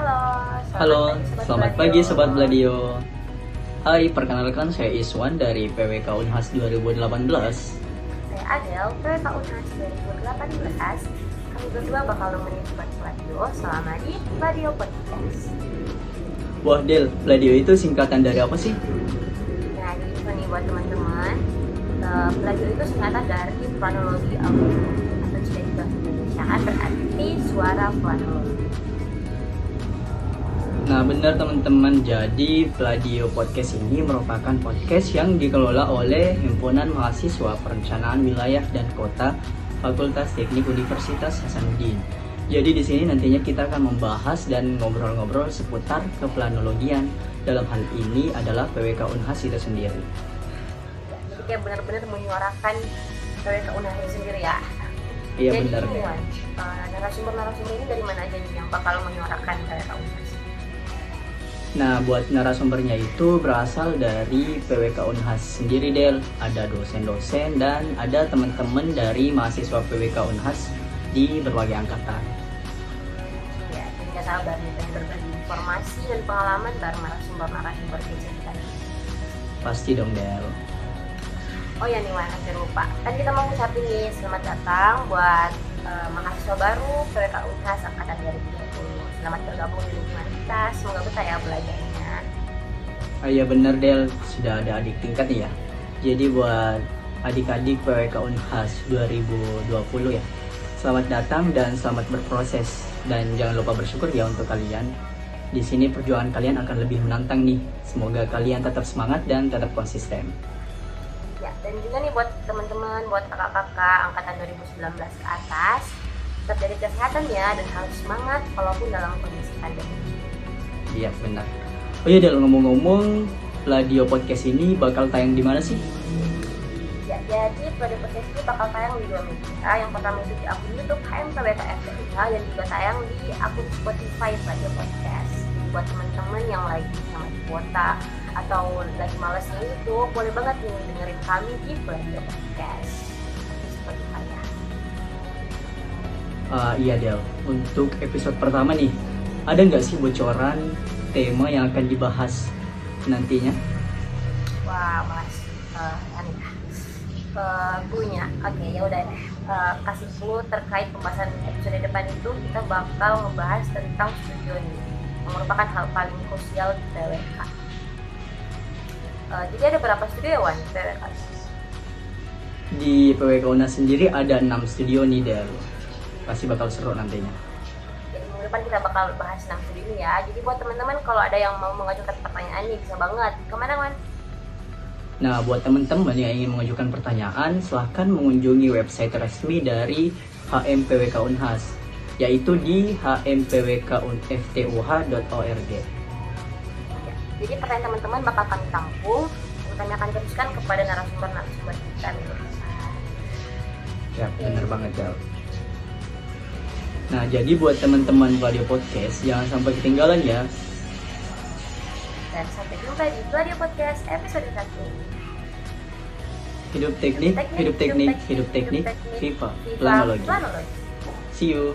Halo. Halo, pagi, selamat pagi Sobat Bladio. Hai, perkenalkan saya Iswan dari PWK Unhas 2018. Saya Adel, PWK Unhas 2018. Kami berdua bakal nemenin Sobat Bladio selama di Bladio Podcast. Wah Del, Bladio itu singkatan dari apa sih? Nah, jadi itu nih buat teman-teman. eh, Bladio itu singkatan dari planologi audio atau jika di bahasa Indonesia berarti suara planologi. Nah benar teman-teman, jadi Bladio Podcast ini merupakan podcast yang dikelola oleh Himpunan Mahasiswa Perencanaan Wilayah dan Kota Fakultas Teknik Universitas Hasanuddin. Jadi di sini nantinya kita akan membahas dan ngobrol-ngobrol seputar keplanologian. Dalam hal ini adalah PWK Unhas itu sendiri. Jadi kayak benar-benar menyuarakan PWK Unhas itu sendiri ya. Iya Jadi benar. Wan, eh, narasumber-narasumber ini dari mana aja nih yang bakal menyuarakan PWK Unhas? Nah, buat narasumbernya itu berasal dari PWK Unhas sendiri, Del. Ada dosen-dosen dan ada teman-teman dari mahasiswa PWK Unhas di berbagai angkatan. ya nggak sabar pengen berbagi informasi dan pengalaman bareng narasumber-narasumber kece kita. Pasti dong, Del. oh ya nih Wan, hampir lupa kan kita mau ngucapin nih selamat datang buat eh, mahasiswa baru PWK Unhas Angkatan 2020 selamat bergabung di lingkungan kita semoga betah ya belajarnya Ah, iya bener, Del. Sudah ada adik tingkat nih ya. Jadi buat adik-adik PWK Unhas 2020 ya. Selamat datang dan selamat berproses. Dan jangan lupa bersyukur ya untuk kalian. Di sini perjuangan kalian akan lebih menantang nih. Semoga kalian tetap semangat dan tetap konsisten. ya dan juga nih buat teman-teman buat kakak-kakak angkatan 2019 ke atas tetap jaga kesehatan ya dan harus semangat walaupun dalam kondisi pandemi Iya benar. Oh iya Del ngomong-ngomong, Ladio podcast ini bakal tayang di mana sih? Ya, jadi pada podcast ini bakal tayang di dua media. Yang pertama itu di akun YouTube HMPWK FPIH dan juga tayang di akun Spotify Radio Podcast. Buat teman-teman yang lagi sama di kuota atau lagi males itu, boleh banget nih dengerin kami di Radio Podcast Ah, iya Del, untuk episode pertama nih, ada nggak sih bocoran tema yang akan dibahas nantinya? Wah, mas, uh, aneh. Uh, punya, oke ya udah deh. Uh, kasih clue terkait pembahasan episode depan itu kita bakal ngebahas tentang studio ini yang merupakan hal paling krusial di PWK. Uh, jadi ada berapa studio ya Wan di PWK? Di PWK UNAS sendiri ada 6 studio nih Del. Pasti bakal seru nantinya. Depan kita bakal bahas 6 studio ini ya. Jadi buat teman-teman kalau ada yang mau mengajukan pertanyaan nih bisa banget. Ke mana Wan? Nah, buat teman-teman yang ingin mengajukan pertanyaan, silahkan mengunjungi website resmi dari HMPWK Unhas, yaitu di hmpwkunftuh.org. Ya, Jadi pertanyaan teman-teman bakal kami tampung kami akan teruskan kepada narasumber-narasumber kita. Ya, bener banget, Del. Nah, jadi buat teman-teman Radio Podcast, jangan sampai ketinggalan ya. Dan sampai jumpa di Radio Podcast episode 1. Hidup teknik, hidup teknik, hidup teknik, Viva, Planologi. Planologi. See you.